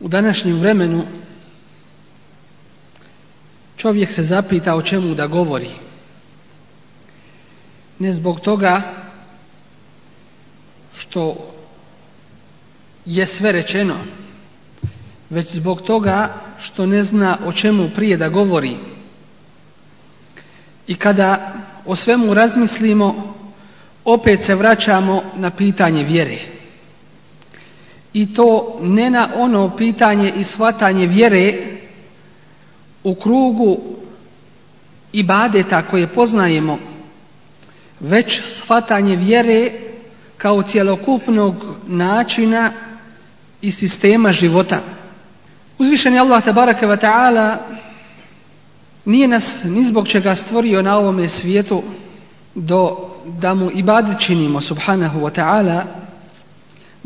U današnjem vremenu čovjek se zapita o čemu da govori. Ne zbog toga što je sve rečeno, već zbog toga što ne zna o čemu prije da govori. I kada o svemu razmislimo, opet se vraćamo na pitanje vjere i to ne na ono pitanje i shvatanje vjere u krugu i ibadeta koje poznajemo, već shvatanje vjere kao cjelokupnog načina i sistema života. je Allah tabaraka wa ta'ala nije nas ni zbog čega stvorio na ovome svijetu do da mu ibadet činimo subhanahu wa ta'ala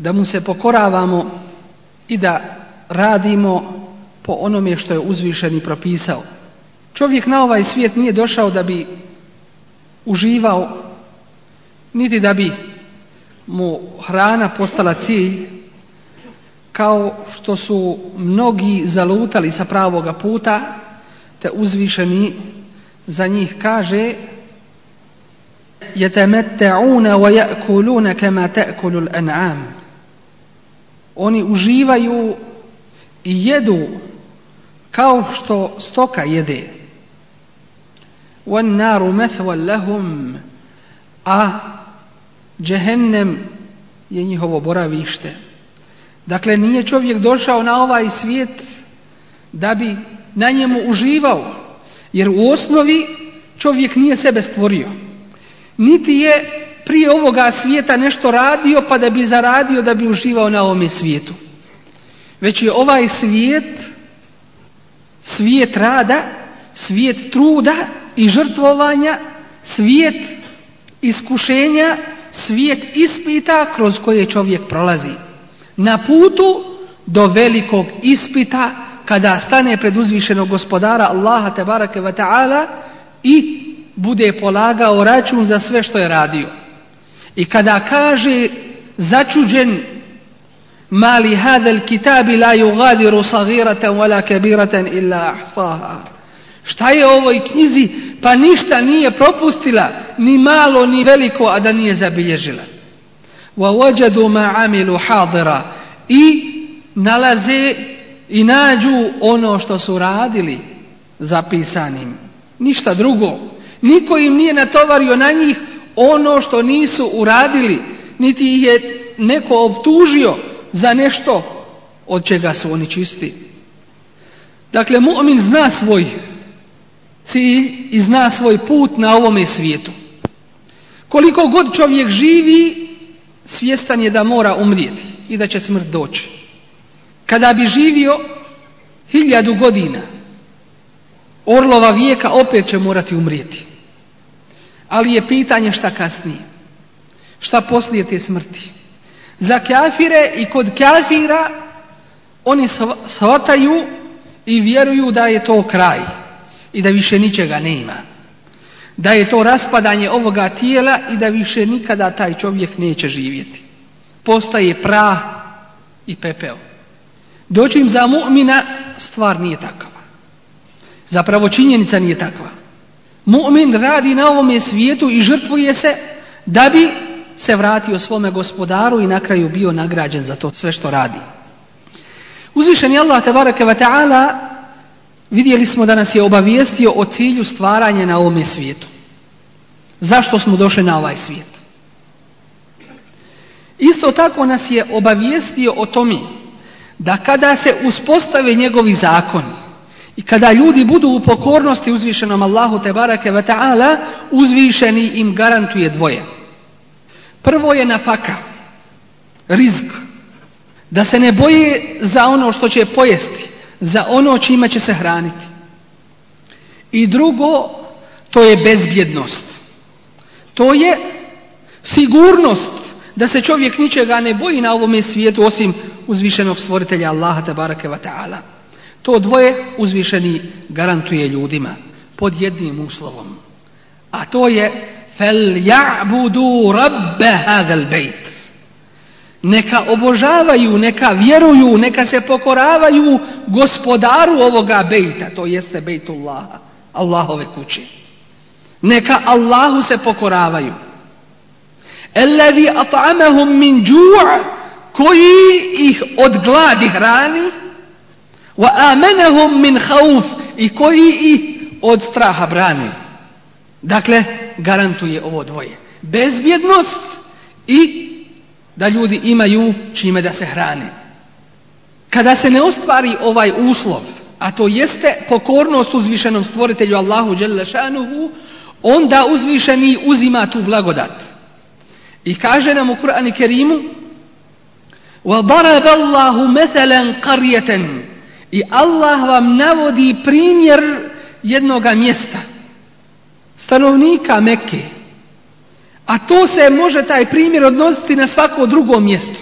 da mu se pokoravamo i da radimo po onome što je uzvišeni propisao. Čovjek na ovaj svijet nije došao da bi uživao, niti da bi mu hrana postala cilj, kao što su mnogi zalutali sa pravoga puta, te uzvišeni za njih kaže wa ويأكلون كما تأكل الأنعام oni uživaju i jedu kao što stoka jede. naru مَثْوَ A jehennem je njihovo boravište. Dakle, nije čovjek došao na ovaj svijet da bi na njemu uživao, jer u osnovi čovjek nije sebe stvorio. Niti je prije ovoga svijeta nešto radio pa da bi zaradio da bi uživao na ovome svijetu. Već je ovaj svijet, svijet rada, svijet truda i žrtvovanja, svijet iskušenja, svijet ispita kroz koje čovjek prolazi. Na putu do velikog ispita kada stane pred uzvišenog gospodara Allaha tabaraka wa ta'ala i bude polagao račun za sve što je radio. I kada kaže začuđen mali hadel kitabi la yugadiru sagiratan wala kabiratan illa ahsaha. Šta je ovoj knjizi? Pa ništa nije propustila, ni malo, ni veliko, a da nije zabilježila. Wa wajadu ma amilu hadira. I nalaze i nađu ono što su radili zapisanim. Ništa drugo. Niko im nije natovario na njih ono što nisu uradili niti ih je neko optužio za nešto od čega su oni čisti. Dakle, mu'min zna svoj cilj i zna svoj put na ovome svijetu. Koliko god čovjek živi, svjestan je da mora umrijeti i da će smrt doći. Kada bi živio hiljadu godina, orlova vijeka opet će morati umrijeti ali je pitanje šta kasnije, šta poslije te smrti. Za kafire i kod kafira oni shvataju i vjeruju da je to kraj i da više ničega nema. Da je to raspadanje ovoga tijela i da više nikada taj čovjek neće živjeti. Postaje pra i pepeo. im za mu'mina stvar nije takva. Zapravo činjenica nije takva. Mu'min radi na ovome svijetu i žrtvuje se da bi se vratio svome gospodaru i na kraju bio nagrađen za to sve što radi. Uzvišen je Allah tabaraka wa ta'ala vidjeli smo da nas je obavijestio o cilju stvaranja na ovome svijetu. Zašto smo došli na ovaj svijet? Isto tako nas je obavijestio o tome da kada se uspostave njegovi zakoni, i kada ljudi budu u pokornosti uzvišenom Allahu te barake ve ta'ala, uzvišeni im garantuje dvoje. Prvo je nafaka, rizk, da se ne boje za ono što će pojesti, za ono čime će se hraniti. I drugo, to je bezbjednost. To je sigurnost da se čovjek ničega ne boji na ovome svijetu osim uzvišenog stvoritelja Allaha barake wa ta'ala. To dvoje uzvišeni garantuje ljudima pod jednim uslovom. A to je فَلْيَعْبُدُوا Neka obožavaju, neka vjeruju, neka se pokoravaju gospodaru ovoga bejta, to jeste bejtullaha, Allahove kući. Neka Allahu se pokoravaju. at'amahum min koji ih od gladi hrani min hauf I koji i od straha brani. Dakle, garantuje ovo dvoje. Bezbjednost i da ljudi imaju čime da se hrane. Kada se ne ostvari ovaj uslov, a to jeste pokornost uzvišenom stvoritelju Allahu Đelešanuhu, onda uzvišeni uzima tu blagodat. I kaže nam u Kuranu Kerimu وَضَرَبَ اللَّهُ مَثَلًا i Allah vam navodi primjer jednoga mjesta, stanovnika Mekke. A to se može taj primjer odnositi na svako drugo mjesto.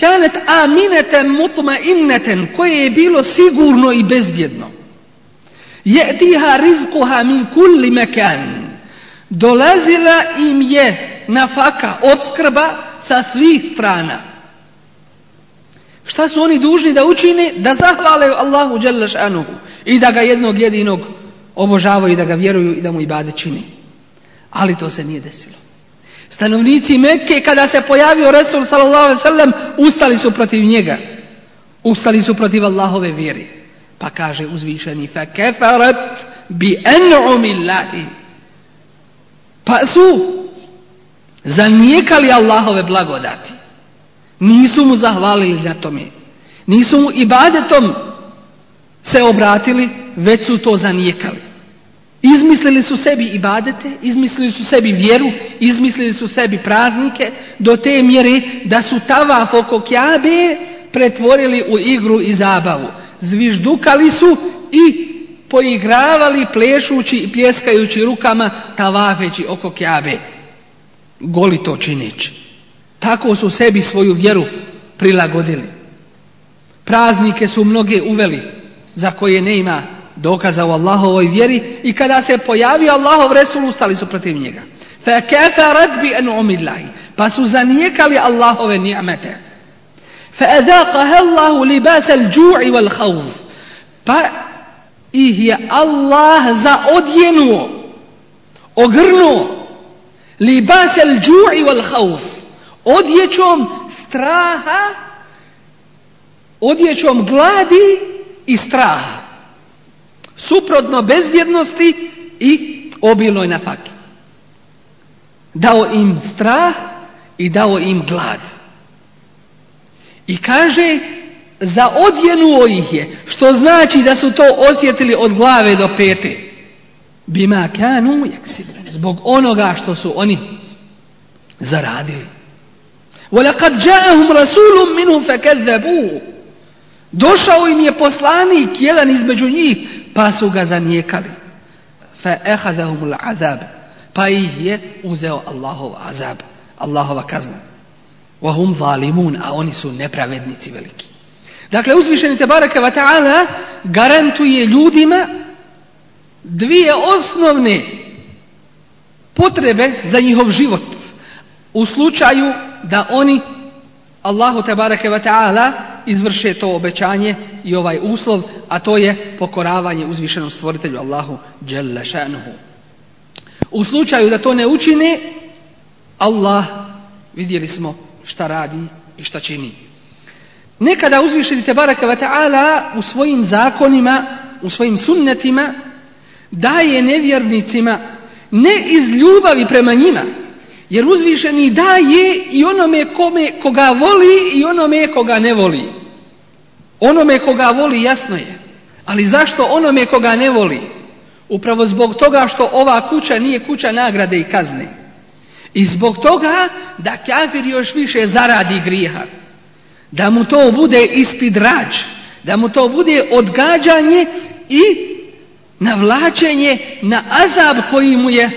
Kanet aminete mutma inneten, koje je bilo sigurno i bezbjedno. tiha rizkuha min kulli Dolazila im je nafaka, obskrba sa svih strana. Šta su oni dužni da učine? Da zahvale Allahu Đelešanuhu i da ga jednog jedinog obožavaju i da ga vjeruju i da mu ibade čini. Ali to se nije desilo. Stanovnici Mekke kada se pojavio Resul sallallahu ustali su protiv njega. Ustali su protiv Allahove vjere. Pa kaže uzvišeni fekefarat bi en'umillahi. Pa su zanijekali Allahove blagodati. Nisu mu zahvalili na tome. Nisu mu i badetom se obratili, već su to zanijekali. Izmislili su sebi i badete, izmislili su sebi vjeru, izmislili su sebi praznike do te mjere da su tavaf oko kjabe pretvorili u igru i zabavu. Zviždukali su i poigravali plešući i pjeskajući rukama tavafeći oko kjabe. Goli to čineći. Tako su sebi svoju vjeru prilagodili. Praznike su mnoge uveli za koje ne ima dokaza u Allahovoj vjeri i kada se pojavio Allahov Resul ustali su protiv njega. فَكَفَرَتْ en اللَّهِ Pa su zanijekali Allahove nijamete. فَأَذَاقَهَا اللَّهُ لِبَاسَ الْجُوعِ وَالْخَوْفِ Pa ih je Allah zaodjenuo, ogrnuo, لِبَاسَ wal-khawf odjećom straha, odjećom gladi i straha. Suprotno bezbjednosti i obilnoj nafaki. Dao im strah i dao im glad. I kaže, zaodjenuo ih je, što znači da su to osjetili od glave do pete. Bima kanu, jak si, zbog onoga što su oni zaradili. وَلَقَدْ جَاءَهُمْ رَسُولٌ مِّنْهُمْ فَكَذَّبُوهُ Došao im je poslanik, jedan između njih, pa su ga zanijekali. فَأَخَذَهُمُ الْعَذَابَ Pa ih je uzeo Allahov azab, Allahova kazna. وَهُمْ ظَالِمُونَ A oni su nepravednici veliki. Dakle, uzvišeni te baraka wa ta'ala garantuje ljudima dvije osnovne potrebe za njihov život u slučaju da oni Allahu te wa ta'ala izvrše to obećanje i ovaj uslov, a to je pokoravanje uzvišenom stvoritelju Allahu dželle šanuhu. U slučaju da to ne učine, Allah vidjeli smo šta radi i šta čini. Nekada uzvišeni barake wa ta'ala u svojim zakonima, u svojim sunnetima daje nevjernicima ne iz ljubavi prema njima, jer uzvišeni je i onome kome, koga voli i onome koga ne voli. Onome koga voli jasno je. Ali zašto onome koga ne voli? Upravo zbog toga što ova kuća nije kuća nagrade i kazne. I zbog toga da kafir još više zaradi griha. Da mu to bude isti drač. Da mu to bude odgađanje i navlačenje na azab koji mu je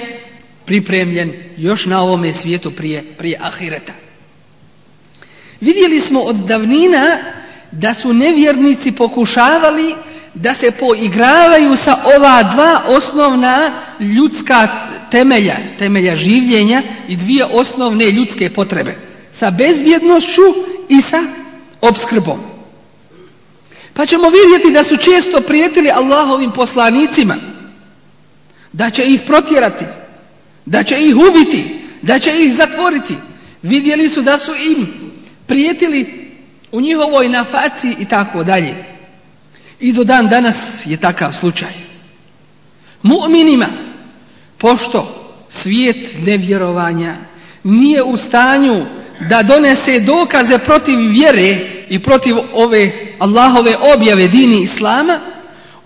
pripremljen još na ovome svijetu prije, prije ahireta. Vidjeli smo od davnina da su nevjernici pokušavali da se poigravaju sa ova dva osnovna ljudska temelja, temelja življenja i dvije osnovne ljudske potrebe. Sa bezbjednošću i sa obskrbom. Pa ćemo vidjeti da su često prijetili Allahovim poslanicima, da će ih protjerati, da će ih ubiti, da će ih zatvoriti. Vidjeli su da su im prijetili u njihovoj nafaciji i tako dalje. I do dan danas je takav slučaj. Mu'minima, pošto svijet nevjerovanja nije u stanju da donese dokaze protiv vjere i protiv ove Allahove objave dini Islama,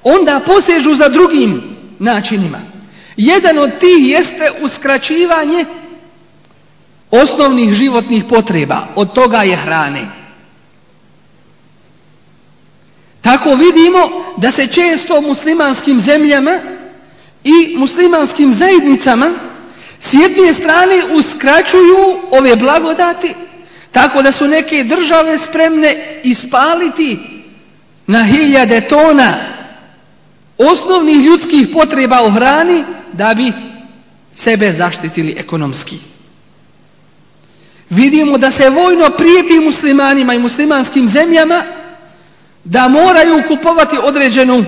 onda posežu za drugim načinima. Jedan od tih jeste uskraćivanje osnovnih životnih potreba, od toga je hrane. Tako vidimo da se često muslimanskim zemljama i muslimanskim zajednicama s jedne strane uskraćuju ove blagodati tako da su neke države spremne ispaliti na hiljade tona osnovnih ljudskih potreba u hrani da bi sebe zaštitili ekonomski. Vidimo da se vojno prijeti muslimanima i muslimanskim zemljama da moraju kupovati određenu,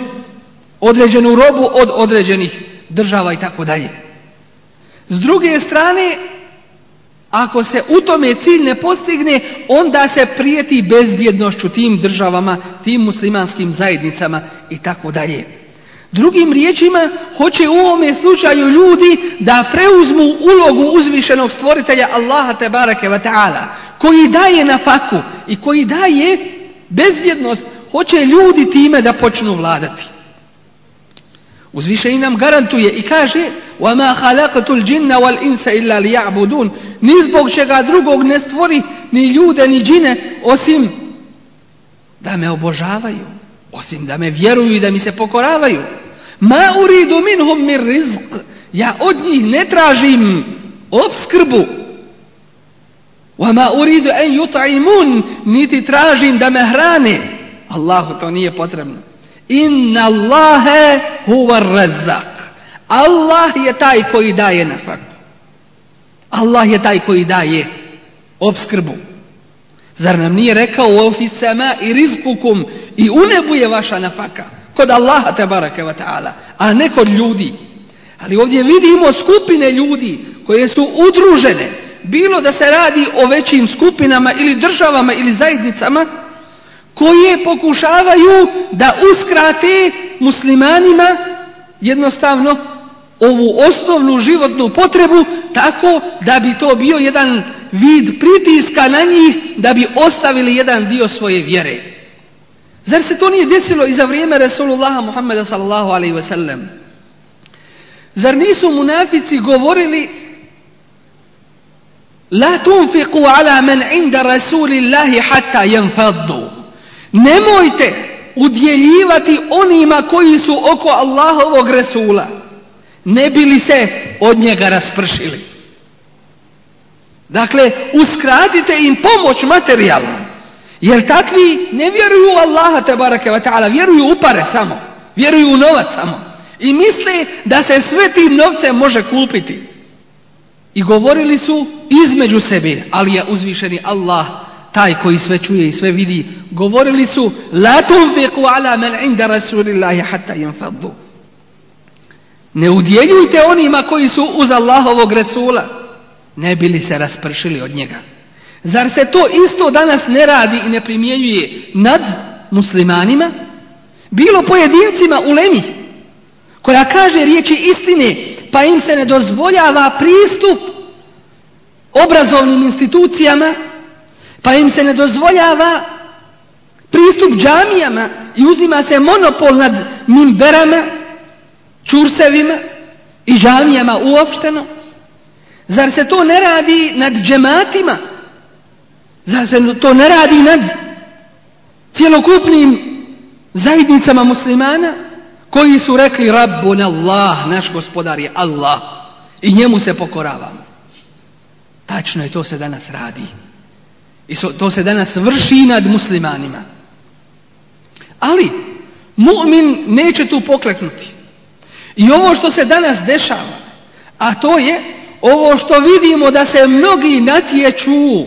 određenu robu od određenih država i tako dalje. S druge strane, ako se u tome cilj ne postigne, onda se prijeti bezbjednošću tim državama, tim muslimanskim zajednicama i tako dalje. Drugim riječima, hoće u ovome slučaju ljudi da preuzmu ulogu uzvišenog stvoritelja Allaha te barake wa ta'ala, koji daje na faku i koji daje bezbjednost, hoće ljudi time da počnu vladati. Uzvišeni nam garantuje i kaže وَمَا خَلَقَتُ الْجِنَّ إِلَّا لِيَعْبُدُونَ Ni zbog čega drugog ne stvori ni ljude ni džine osim da me obožavaju, osim da me vjeruju i da mi se pokoravaju. Ma uridu minhum mir rizq. Ja od njih ne tražim obskrbu. Wa ma uridu en yut'imun. Niti tražim da me hrane. Allahu to nije potrebno. Inna Allahe huwa razzaq. Allah je taj koji daje nafak. Allah je taj koji daje obskrbu. Zar nam nije rekao u ofisama i rizkukum i u nebu je vaša nafaka. Kod Allaha te barake wa ta'ala, a ne kod ljudi. Ali ovdje vidimo skupine ljudi koje su udružene, bilo da se radi o većim skupinama ili državama ili zajednicama, koje pokušavaju da uskrate muslimanima jednostavno ovu osnovnu životnu potrebu tako da bi to bio jedan vid pritiska na njih da bi ostavili jedan dio svoje vjere. Zar se to nije desilo i za vrijeme Resulullaha Muhammeda sallallahu alaihi wasallam? Zar nisu munafici govorili La tunfiqu ala men inda rasulillahi hatta yanfaddu. Nemojte udjeljivati onima koji su oko Allahovog Rasula. Ne bi li se od njega raspršili. Dakle, uskratite im pomoć materijalnu. Jer takvi ne vjeruju u Allaha barake wa ta'ala, vjeruju u pare samo, vjeruju u novac samo. I misle da se sve tim novcem može kupiti. I govorili su između sebe, ali je uzvišeni Allah taj koji sve čuje i sve vidi. Govorili su la tunfiqu ala man inda rasulillahi hatta yanfaddu. Ne udjeljujte onima koji su uz Allahovog Resula, ne bili se raspršili od njega. Zar se to isto danas ne radi i ne primjenjuje nad muslimanima? Bilo pojedincima u Lemi koja kaže riječi istine pa im se ne dozvoljava pristup obrazovnim institucijama, pa im se ne dozvoljava pristup džamijama i uzima se monopol nad mimberama, čursevima i džamijama uopšteno. Zar se to ne radi nad džematima? Zar se to ne radi nad cjelokupnim zajednicama muslimana koji su rekli Rabbun Allah, naš gospodar je Allah i njemu se pokoravamo. Tačno je, to se danas radi. I to se danas vrši nad muslimanima. Ali, mu'min neće tu pokleknuti. I ovo što se danas dešava, a to je ovo što vidimo da se mnogi natječu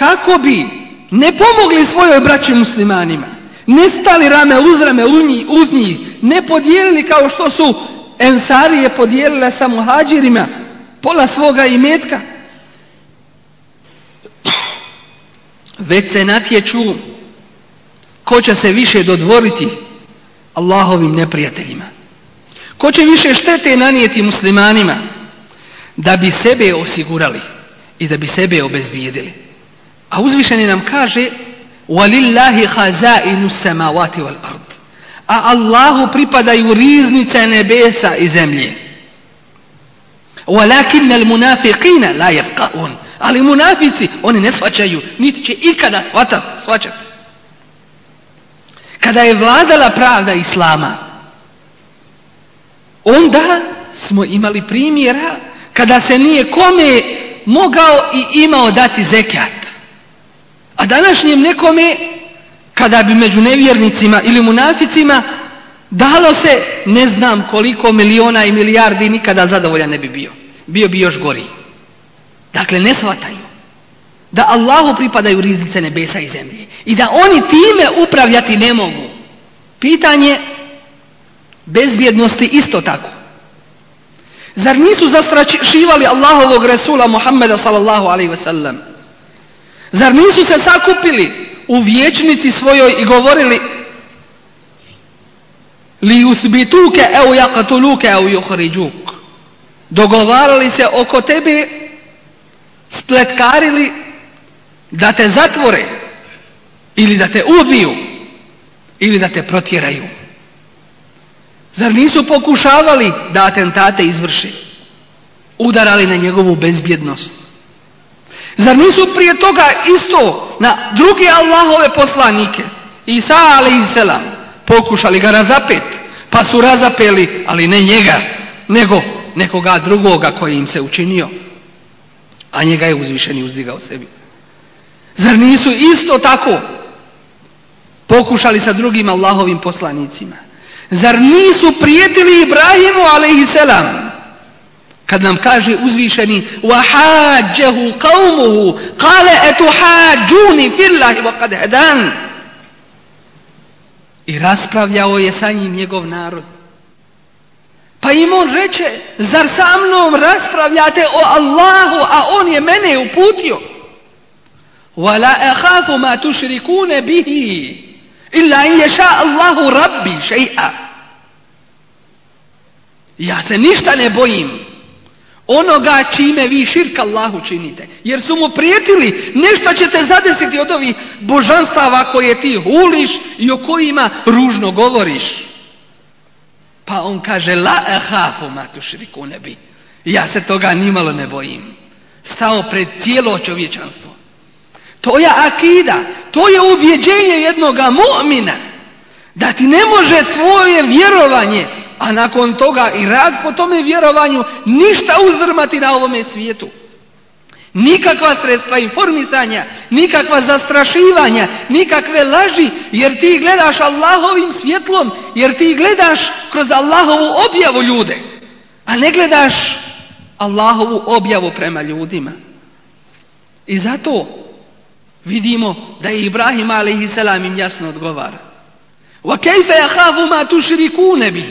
kako bi ne pomogli svojoj braći muslimanima, ne stali rame uz rame uz njih, ne podijelili kao što su Ensarije podijelile sa muhađirima pola svoga imetka, već se natječu ko će se više dodvoriti Allahovim neprijateljima. Ko će više štete nanijeti muslimanima da bi sebe osigurali i da bi sebe obezbijedili. A uzvišeni nam kaže وَلِلَّهِ خَزَائِنُ السَّمَاوَاتِ وَالْأَرْضِ A Allahu pripadaju riznice nebesa i zemlje. وَلَكِنَّ الْمُنَافِقِينَ لَا يَفْقَعُونَ Ali munafici, oni ne svačaju, niti će ikada shvaćat. svačati. Kada je vladala pravda Islama, onda smo imali primjera kada se nije kome mogao i imao dati zekat. A današnjem nekome kada bi među nevjernicima ili munaficima dalo se ne znam koliko miliona i milijardi nikada zadovoljan ne bi bio. Bio bi još gori. Dakle, ne shvataju da Allahu pripadaju riznice nebesa i zemlje i da oni time upravljati ne mogu. Pitanje bezbjednosti isto tako. Zar nisu zastrašivali Allahovog Resula Muhammeda sallallahu alaihi wasallam Zar nisu se sakupili u vječnici svojoj i govorili li usbituke eu jakatuluke eu Dogovarali se oko tebe, spletkarili da te zatvore ili da te ubiju ili da te protjeraju. Zar nisu pokušavali da atentate izvrši, Udarali na njegovu bezbjednost Zar nisu prije toga isto na druge Allahove poslanike, Isa selam, pokušali ga razapet, pa su razapeli, ali ne njega, nego nekoga drugoga koji im se učinio, a njega je uzvišeni uzdigao sebi. Zar nisu isto tako pokušali sa drugim Allahovim poslanicima? Zar nisu prijetili Ibrahimu selam, kad nam kaže uzvišeni وَحَاجَّهُ قَوْمُهُ قَالَ أَتُحَاجُونِ فِي اللَّهِ وَقَدْ هَدَانِ I raspravljao je sa njim njegov narod. Pa im on reče, zar sa mnom raspravljate o Allahu, a on je mene uputio? Wala akhafu ma تُشْرِكُونَ bihi, illa in yasha Allahu rabbi shay'a Ja se ništa ne bojim onoga čime vi širka Allahu činite. Jer su mu prijetili, nešto ćete zadesiti od ovih božanstava koje ti huliš i o kojima ružno govoriš. Pa on kaže, la ehafu matušriku nebi. Ja se toga nimalo ne bojim. Stao pred cijelo čovječanstvo. To je akida, to je ubjeđenje jednoga mu'mina. Da ti ne može tvoje vjerovanje a nakon toga i rad po tome vjerovanju, ništa uzdrmati na ovome svijetu. Nikakva sredstva informisanja, nikakva zastrašivanja, nikakve laži, jer ti gledaš Allahovim svjetlom, jer ti gledaš kroz Allahovu objavu ljude, a ne gledaš Allahovu objavu prema ljudima. I zato vidimo da je Ibrahim a.s. im jasno odgovara. وَكَيْفَ يَحَافُ مَا تُشْرِكُونَ بِهِ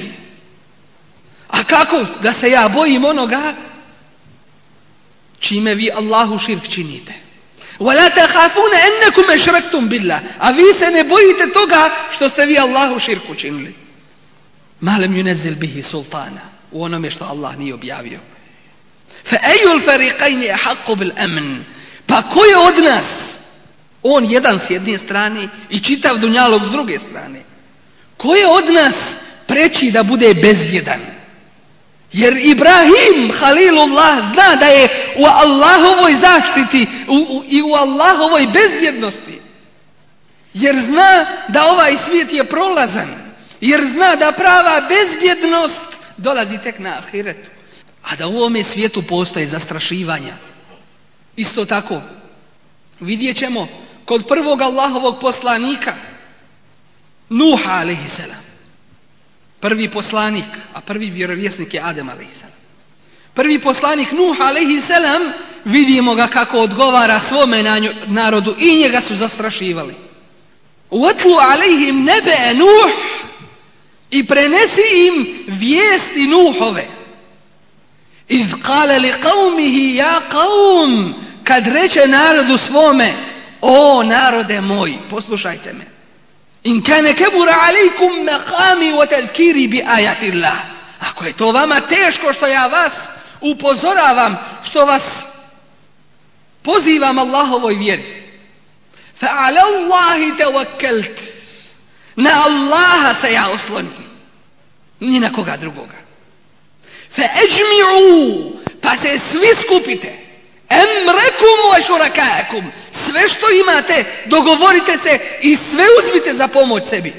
a kako da se ja bojim onoga čime vi Allahu širk činite? وَلَا تَحَافُونَ annakum ashraktum A vi se ne bojite toga što ste vi Allahu širk učinili. Malem yunazil bihi sultana. U onome što Allah nije objavio. فَأَيُّ Pa ko je od nas? On jedan s jedne strane i čitav dunjalog s druge strane. Ko je od nas preći da bude bezbjedan? Jer Ibrahim Halilullah zna da je u Allahovoj zaštiti i u Allahovoj bezbjednosti. Jer zna da ovaj svijet je prolazan. Jer zna da prava bezbjednost dolazi tek na ahiretu. A da u ovome svijetu postoje zastrašivanja. Isto tako, vidjet ćemo kod prvog Allahovog poslanika, Nuha alaihissalam, Prvi poslanik, a prvi vjerovjesnik je Adem a.s. Prvi poslanik Nuh a.s. vidimo ga kako odgovara svome narodu i njega su zastrašivali. otlu alejhim nebe e Nuh i prenesi im vijesti Nuhove. Iz kale li kaumihi ja kaum kad reče narodu svome o narode moj, poslušajte me. In kane kebura alejkum maqami wa talkiri bi Allah. Ako je to vama teško što ja vas upozoravam, što vas pozivam Allahovoj vjeri. Fa ala Allahi tawakkalt. Na Allaha se ja oslonim. Ni na koga drugoga. Fa ejmi'u. Pa se svi skupite. Emrekum wa šurakakum. Sve što imate, dogovorite se i sve uzmite za pomoć sebi.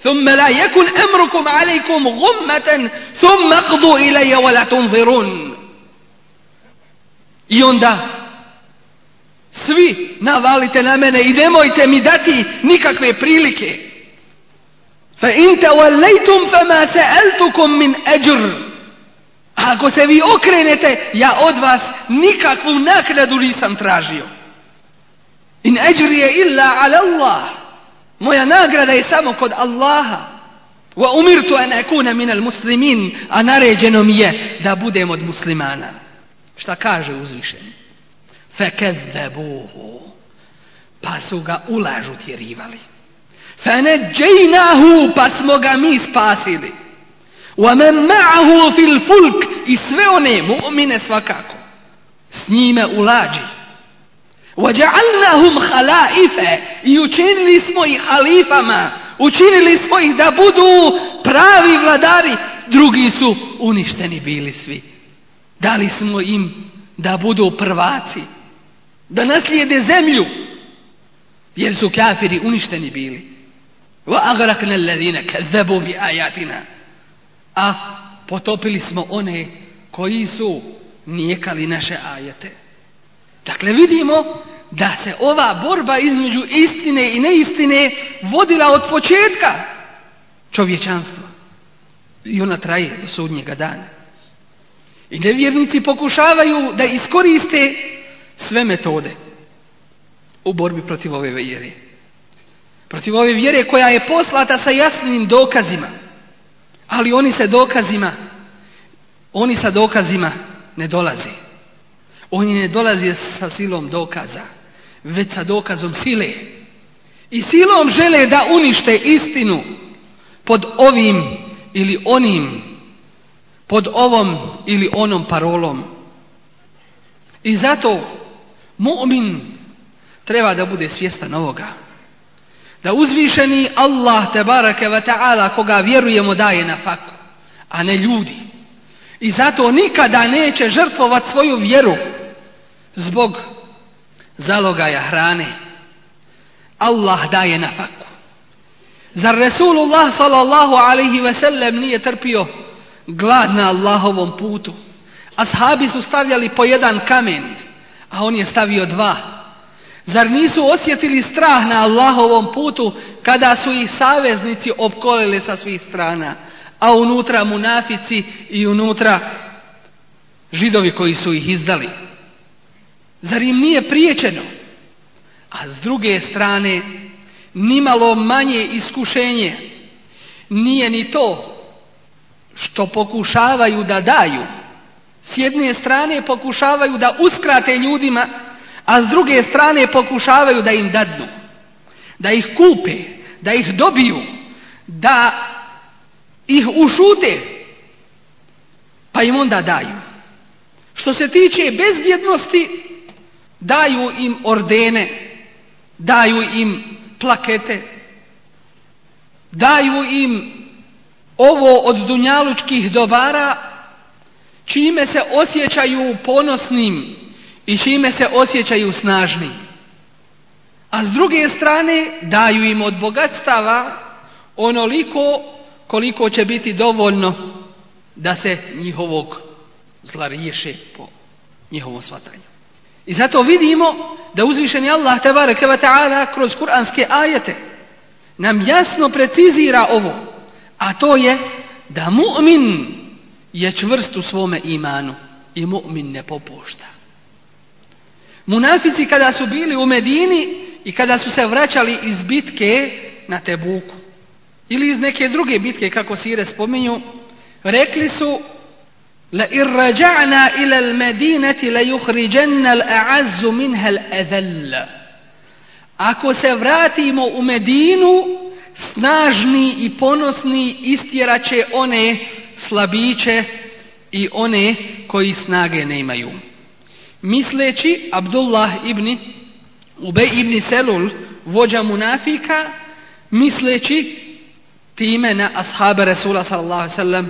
Thumma la yakun amrukum alaykum ghummatan thumma qdu ilayya wa la tunzirun. I onda svi navalite na mene i nemojte mi dati nikakve prilike. Fa in tawallaytum fama sa'altukum min ajr ako se vi okrenete, ja od vas nikakvu naknadu nisam tražio. In je illa ala Allah. Moja nagrada je samo kod Allaha. Wa umirtu an akuna min al muslimin, a naređeno mi je da budem od muslimana. Šta kaže uzvišeni? bohu Pa su ga ulažu tjerivali. hu pa smo ga mi spasili. men ma'ahu fil fulk i sve one mu'mine svakako s njime ulađi. وَجَعَلْنَهُمْ خَلَائِفَ I učinili smo ih halifama, učinili smo ih da budu pravi vladari, drugi su uništeni bili svi. Dali smo im da budu prvaci, da naslijede zemlju, jer su kafiri uništeni bili. الَّذِينَ كَذَّبُوا A potopili smo one koji su nijekali naše ajete. Dakle, vidimo da se ova borba između istine i neistine vodila od početka čovječanstva. I ona traje do sudnjega dana. I nevjernici pokušavaju da iskoriste sve metode u borbi protiv ove vjere. Protiv ove vjere koja je poslata sa jasnim dokazima ali oni se dokazima, oni sa dokazima ne dolazi. Oni ne dolazi sa silom dokaza, već sa dokazom sile. I silom žele da unište istinu pod ovim ili onim, pod ovom ili onom parolom. I zato mu'min treba da bude svjestan ovoga da uzvišeni Allah te barake ve ta'ala koga vjerujemo daje na faku, a ne ljudi. I zato nikada neće žrtvovat svoju vjeru zbog zalogaja hrane. Allah daje na faku. Zar Resulullah sallallahu alaihi ve sellem nije trpio glad na Allahovom putu? Ashabi su stavljali po jedan kamen, a on je stavio dva. Zar nisu osjetili strah na Allahovom putu kada su ih saveznici opkolili sa svih strana, a unutra munafici i unutra židovi koji su ih izdali? Zar im nije priječeno? A s druge strane, nimalo manje iskušenje nije ni to što pokušavaju da daju. S jedne strane pokušavaju da uskrate ljudima a s druge strane pokušavaju da im dadnu, da ih kupe, da ih dobiju, da ih ušute, pa im onda daju. Što se tiče bezbjednosti, daju im ordene, daju im plakete, daju im ovo od dunjalučkih dobara, čime se osjećaju ponosnim i čime se osjećaju snažni. A s druge strane daju im od bogatstava onoliko koliko će biti dovoljno da se njihovog zla riješe po njihovom svatanju. I zato vidimo da uzvišeni Allah tabareke ve ta'ala kroz kuranske ajete nam jasno precizira ovo, a to je da mu'min je čvrst u svome imanu i mu'min ne popušta. Munafici kada su bili u Medini i kada su se vraćali iz bitke na Tebuku ili iz neke druge bitke kako sire spominju, rekli su la irrađa'na ila al-medinati la yukhrijanna al-a'azzu minha al Ako se vratimo u Medinu, snažni i ponosni istjeraće one slabiće i one koji snage nemaju misleći Abdullah ibn Ubej ibn Selul, vođa munafika, misleći time na ashabe Resula sallallahu sallam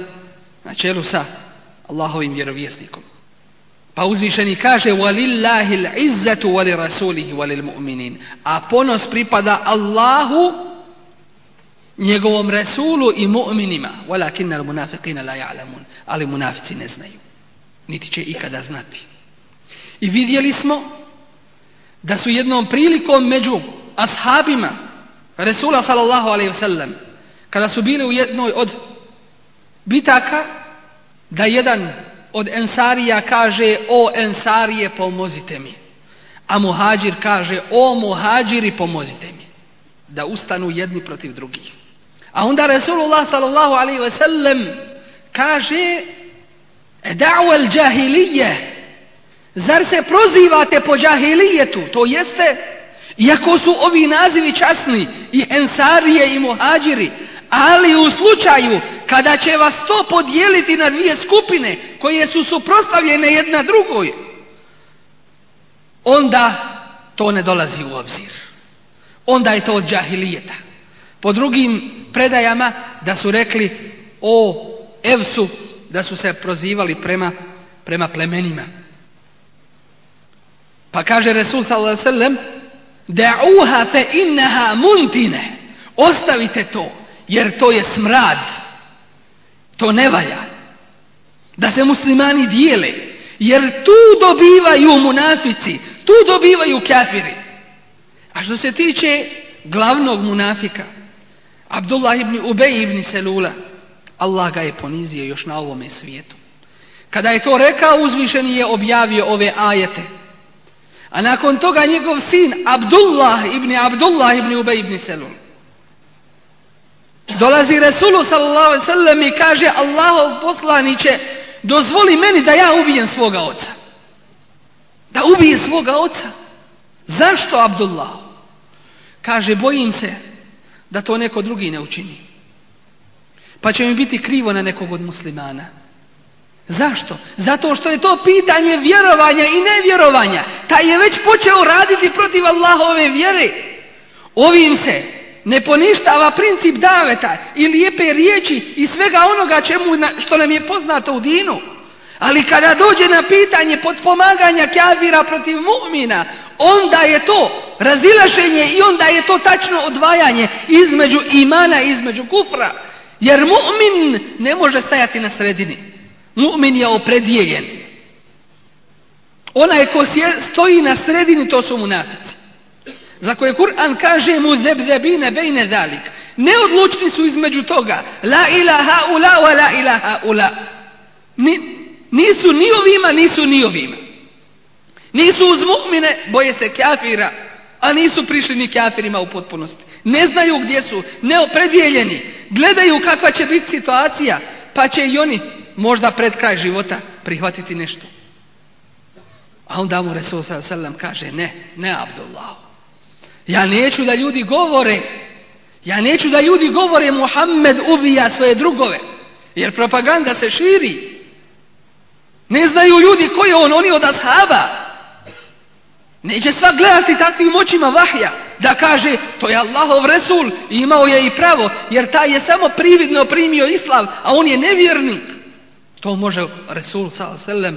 na čelu sa Allahovim vjerovjesnikom. Pa uzvišeni kaže wali rasulihi wali muminin A ponos pripada Allahu, njegovom Rasulu i mu'minima. walakinna l'munafiqina la ja'lamun Ali munafici ne znaju. Niti će ikada znati. I vidjeli smo da su jednom prilikom među ashabima Resula sallallahu alaihi wasallam kada su bili u jednoj od bitaka da jedan od ensarija kaže o ensarije pomozite mi a muhađir kaže o muhađiri pomozite mi da ustanu jedni protiv drugih a onda Resulullah sallallahu alaihi wasallam kaže da'u al-jahilije Zar se prozivate po džahilijetu? To jeste, iako su ovi nazivi časni i ensarije i muhađiri, ali u slučaju kada će vas to podijeliti na dvije skupine koje su suprotstavljene jedna drugoj, onda to ne dolazi u obzir. Onda je to od džahilijeta. Po drugim predajama da su rekli o Evsu, da su se prozivali prema, prema plemenima. Pa kaže Resul sallallahu wasallam da'uha fe innaha muntine. Ostavite to jer to je smrad. To ne valja. Da se muslimani dijele jer tu dobivaju munafici, tu dobivaju kafiri. A što se tiče glavnog munafika, Abdullah ibn Ubej ibn Selula, Allah ga je ponizio još na ovome svijetu. Kada je to rekao, uzvišeni je objavio ove ajete. A nakon toga njegov sin Abdullah ibn Abdullah ibn Ubej ibn Selul. Dolazi Resulu sallallahu sallam i kaže Allahov poslaniće dozvoli meni da ja ubijem svoga oca. Da ubije svoga oca. Zašto Abdullah? Kaže bojim se da to neko drugi ne učini. Pa će mi biti krivo na nekog od muslimana. Zašto? Zato što je to pitanje vjerovanja i nevjerovanja. Taj je već počeo raditi protiv Allahove vjere. Ovim se ne poništava princip daveta i lijepe riječi i svega onoga čemu, što nam je poznato u dinu. Ali kada dođe na pitanje potpomaganja kjavira protiv mu'mina, onda je to razilašenje i onda je to tačno odvajanje između imana i između kufra. Jer mu'min ne može stajati na sredini. Mu'min je opredijeljen. Onaj ko stoji na sredini, to su munafici. Za koje Kur'an kaže mu zebzebine bejne dalik. Neodlučni su između toga. La ilaha ula wa la ilaha ula. Ni, nisu ni ovima, nisu ni ovima. Nisu uz mu'mine, boje se kafira, a nisu prišli ni kafirima u potpunosti. Ne znaju gdje su, neopredjeljeni Gledaju kakva će biti situacija, pa će i oni možda pred kraj života prihvatiti nešto. A onda mu Resul sallam kaže ne, ne Abdullah. Ja neću da ljudi govore, ja neću da ljudi govore Muhammed ubija svoje drugove. Jer propaganda se širi. Ne znaju ljudi ko je on, oni od ashaba. Neće sva gledati takvim očima vahja da kaže to je Allahov Resul i imao je i pravo jer taj je samo prividno primio islav a on je nevjernik. To može Resul s.a.v.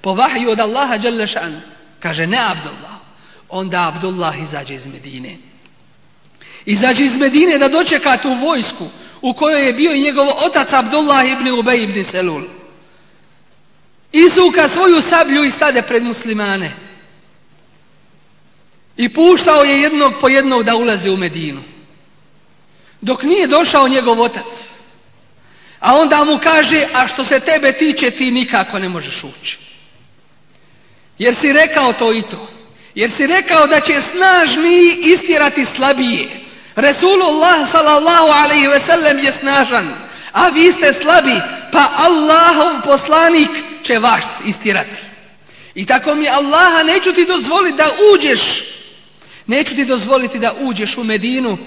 po od Allaha şan. Kaže ne Abdullah. Onda Abdullah izađe iz Medine. Izađe iz Medine da dočeka tu vojsku u kojoj je bio i njegov otac Abdullah ibn Ubay ibn Selul. Isuka svoju sablju i stade pred muslimane. I puštao je jednog po jednog da ulazi u Medinu. Dok nije došao njegov otac. A onda mu kaže, a što se tebe tiče ti nikako ne možeš ući. Jer si rekao to i to. Jer si rekao da će snažniji istjerati slabije. Resulullah sallallahu alaihi ve sellem je snažan, a vi ste slabi, pa Allahov poslanik će vas istirati. I tako mi Allaha neću ti dozvoliti da uđeš, neću ti dozvoliti da uđeš u Medinu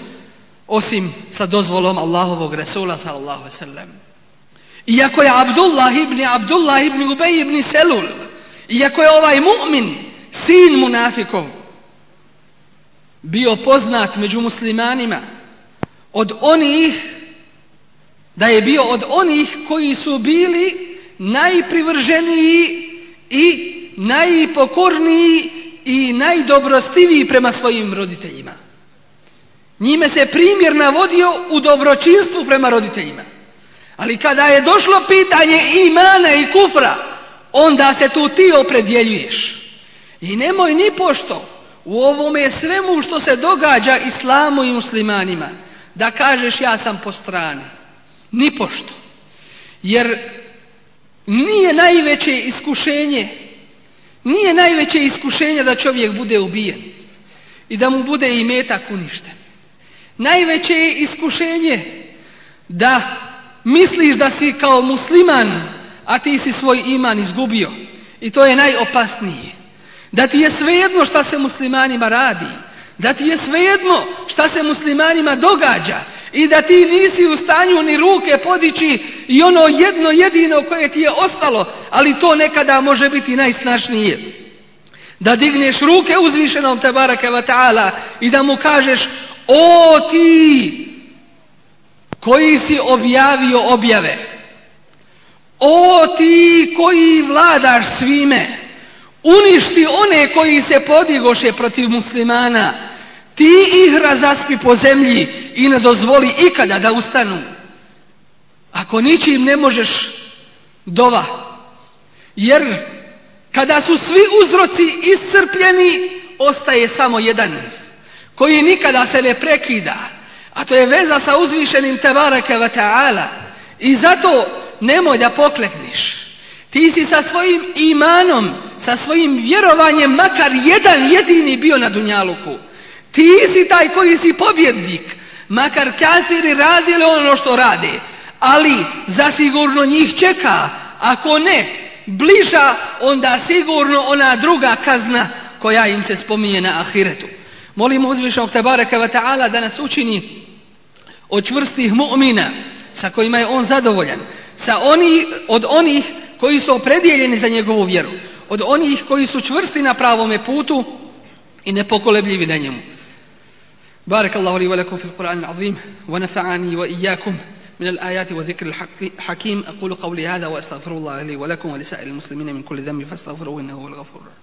osim sa dozvolom Allahovog Resula sallallahu alaihi ve sellem. Iako je Abdullah ibn Abdullah ibn Ubej ibn Selul, iako je ovaj mu'min, sin munafikov, bio poznat među muslimanima od onih da je bio od onih koji su bili najprivrženiji i najpokorniji i najdobrostiviji prema svojim roditeljima. Njime se primjer navodio u dobročinstvu prema roditeljima. Ali kada je došlo pitanje imana i kufra, onda se tu ti opredjeljuješ. I nemoj ni pošto u ovome svemu što se događa islamu i muslimanima, da kažeš ja sam po strani. Ni pošto. Jer nije najveće iskušenje, nije najveće iskušenje da čovjek bude ubijen i da mu bude i metak uništen. Najveće je iskušenje da Misliš da si kao musliman, a ti si svoj iman izgubio. I to je najopasnije. Da ti je svejedno šta se muslimanima radi. Da ti je svejedno šta se muslimanima događa. I da ti nisi u stanju ni ruke podići i ono jedno jedino koje ti je ostalo. Ali to nekada može biti najsnašnije. Da digneš ruke uzvišenom te ta'ala i da mu kažeš o ti koji si objavio objave. O ti koji vladaš svime, uništi one koji se podigoše protiv muslimana, ti ih razaspi po zemlji i ne dozvoli ikada da ustanu. Ako ničim ne možeš, dova. Jer kada su svi uzroci iscrpljeni, ostaje samo jedan koji nikada se ne prekida a to je veza sa uzvišenim Tebareke ve ta'ala. I zato nemoj da poklekniš. Ti si sa svojim imanom, sa svojim vjerovanjem makar jedan jedini bio na Dunjaluku. Ti si taj koji si pobjednik. Makar kafiri radili ono što rade. Ali zasigurno njih čeka. Ako ne, bliža onda sigurno ona druga kazna koja im se spominje na ahiretu. Molimo uzvišenog Tebareka ve da nas učini od čvrstih mu'mina sa kojima je on zadovoljan, sa oni, od onih koji su opredijeljeni za njegovu vjeru, od onih koji su čvrsti na pravome putu i nepokolebljivi na njemu. بارك الله لي ولكم في القرآن العظيم ونفعني وإياكم من الآيات وذكر الحكيم أقول قولي هذا وأستغفر الله لي ولكم ولسائر المسلمين من كل ذنب فاستغفروه إنه هو الغفور الرحيم